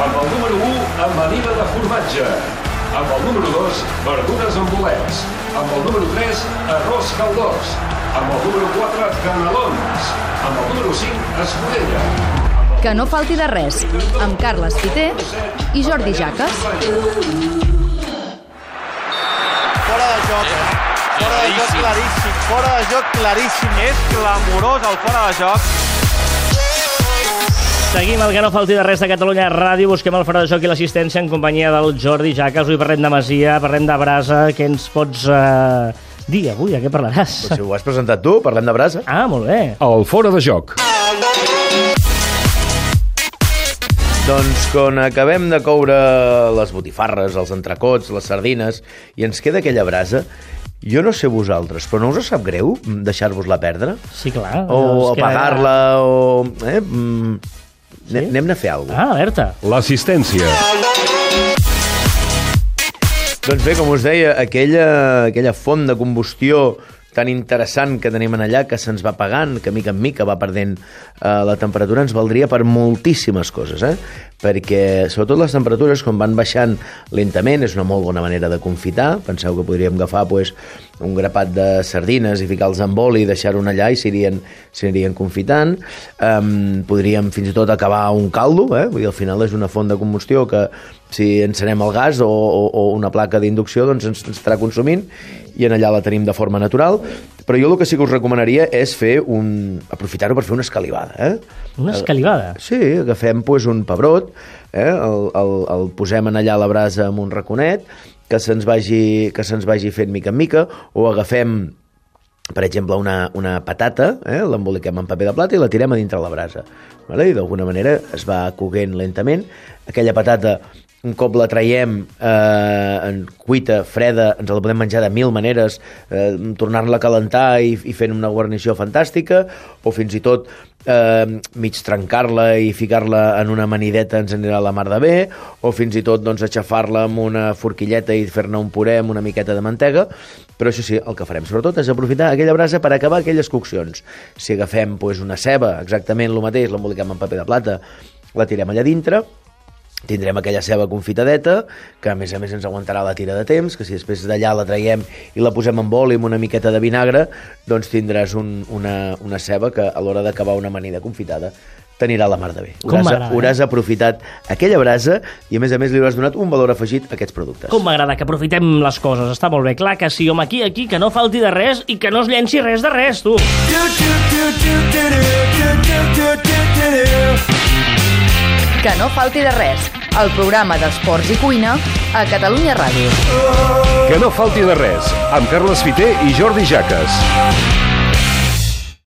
Amb el número 1, amanida de formatge. Amb el número 2, verdures amb bolets. Amb el número 3, arròs caldós. Amb el número 4, canelons. Amb el número 5, escudella. Que no falti de res, amb Carles Piter i Jordi Jaques. Fora de joc, eh? Fora de joc claríssim, fora de joc claríssim. És clamorós el fora de joc. Seguim el que no falti de res de Catalunya Ràdio, busquem el fora de joc i l'assistència en companyia del Jordi Jaques. Avui parlem de Masia, parlem de Brasa, què ens pots eh, dir avui? A què parlaràs? Però si ho has presentat tu, parlem de brasa. Ah, molt bé. El fora de joc. Doncs quan acabem de coure les botifarres, els entrecots, les sardines, i ens queda aquella brasa, jo no sé vosaltres, però no us sap greu deixar-vos-la perdre? Sí, clar. O apagar-la, o... Eh? Mm, sí? Anem a fer alguna cosa. Ah, alerta. L'assistència. Doncs bé, com us deia, aquella, aquella font de combustió tan interessant que tenim en allà, que se'ns va pagant, que mica en mica va perdent eh, la temperatura, ens valdria per moltíssimes coses, eh? perquè sobretot les temperatures, quan van baixant lentament, és una molt bona manera de confitar, penseu que podríem agafar pues, un grapat de sardines i ficar-los en boli i deixar-ho allà i s'anirien confitant, um, podríem fins i tot acabar un caldo, eh? Vull dir, al final és una font de combustió que si encenem el gas o, o, o una placa d'inducció doncs ens, estarà consumint i en allà la tenim de forma natural però jo el que sí que us recomanaria és fer un... aprofitar-ho per fer una escalivada eh? Una escalivada. Sí, agafem pues, un pebrot, eh? el, el, el posem en allà a la brasa amb un raconet, que se'ns vagi, que se'ns vagi fent mica en mica, o agafem per exemple, una, una patata, eh? l'emboliquem en paper de plata i la tirem a dintre la brasa. Vale? I d'alguna manera es va coguent lentament. Aquella patata, un cop la traiem eh, en cuita, freda, ens la podem menjar de mil maneres, eh, tornar-la a calentar i, i fent una guarnició fantàstica, o fins i tot eh, mig trencar-la i ficar-la en una manideta ens anirà la mar de bé, o fins i tot doncs, aixafar-la amb una forquilleta i fer-ne un puré amb una miqueta de mantega, però això sí, el que farem sobretot és aprofitar aquella brasa per acabar aquelles coccions. Si agafem pues, una ceba, exactament el mateix, l'emboliquem en paper de plata, la tirem allà dintre, tindrem aquella ceba confitadeta, que a més a més ens aguantarà la tira de temps, que si després d'allà la traiem i la posem en bol i amb una miqueta de vinagre, doncs tindràs un, una, una ceba que a l'hora d'acabar una amanida confitada t'anirà la mar de bé. Com Hauràs, m'agrada, eh? hauràs aprofitat aquella brasa i a més a més li hauràs donat un valor afegit a aquests productes. Com m'agrada que aprofitem les coses, està molt bé. Clar que sí, home, aquí, aquí, que no falti de res i que no es llenci res de res, tu. Que no falti de res, el programa d'esports i cuina a Catalunya Ràdio. Que no falti de res, amb Carles Fiter i Jordi Jaques.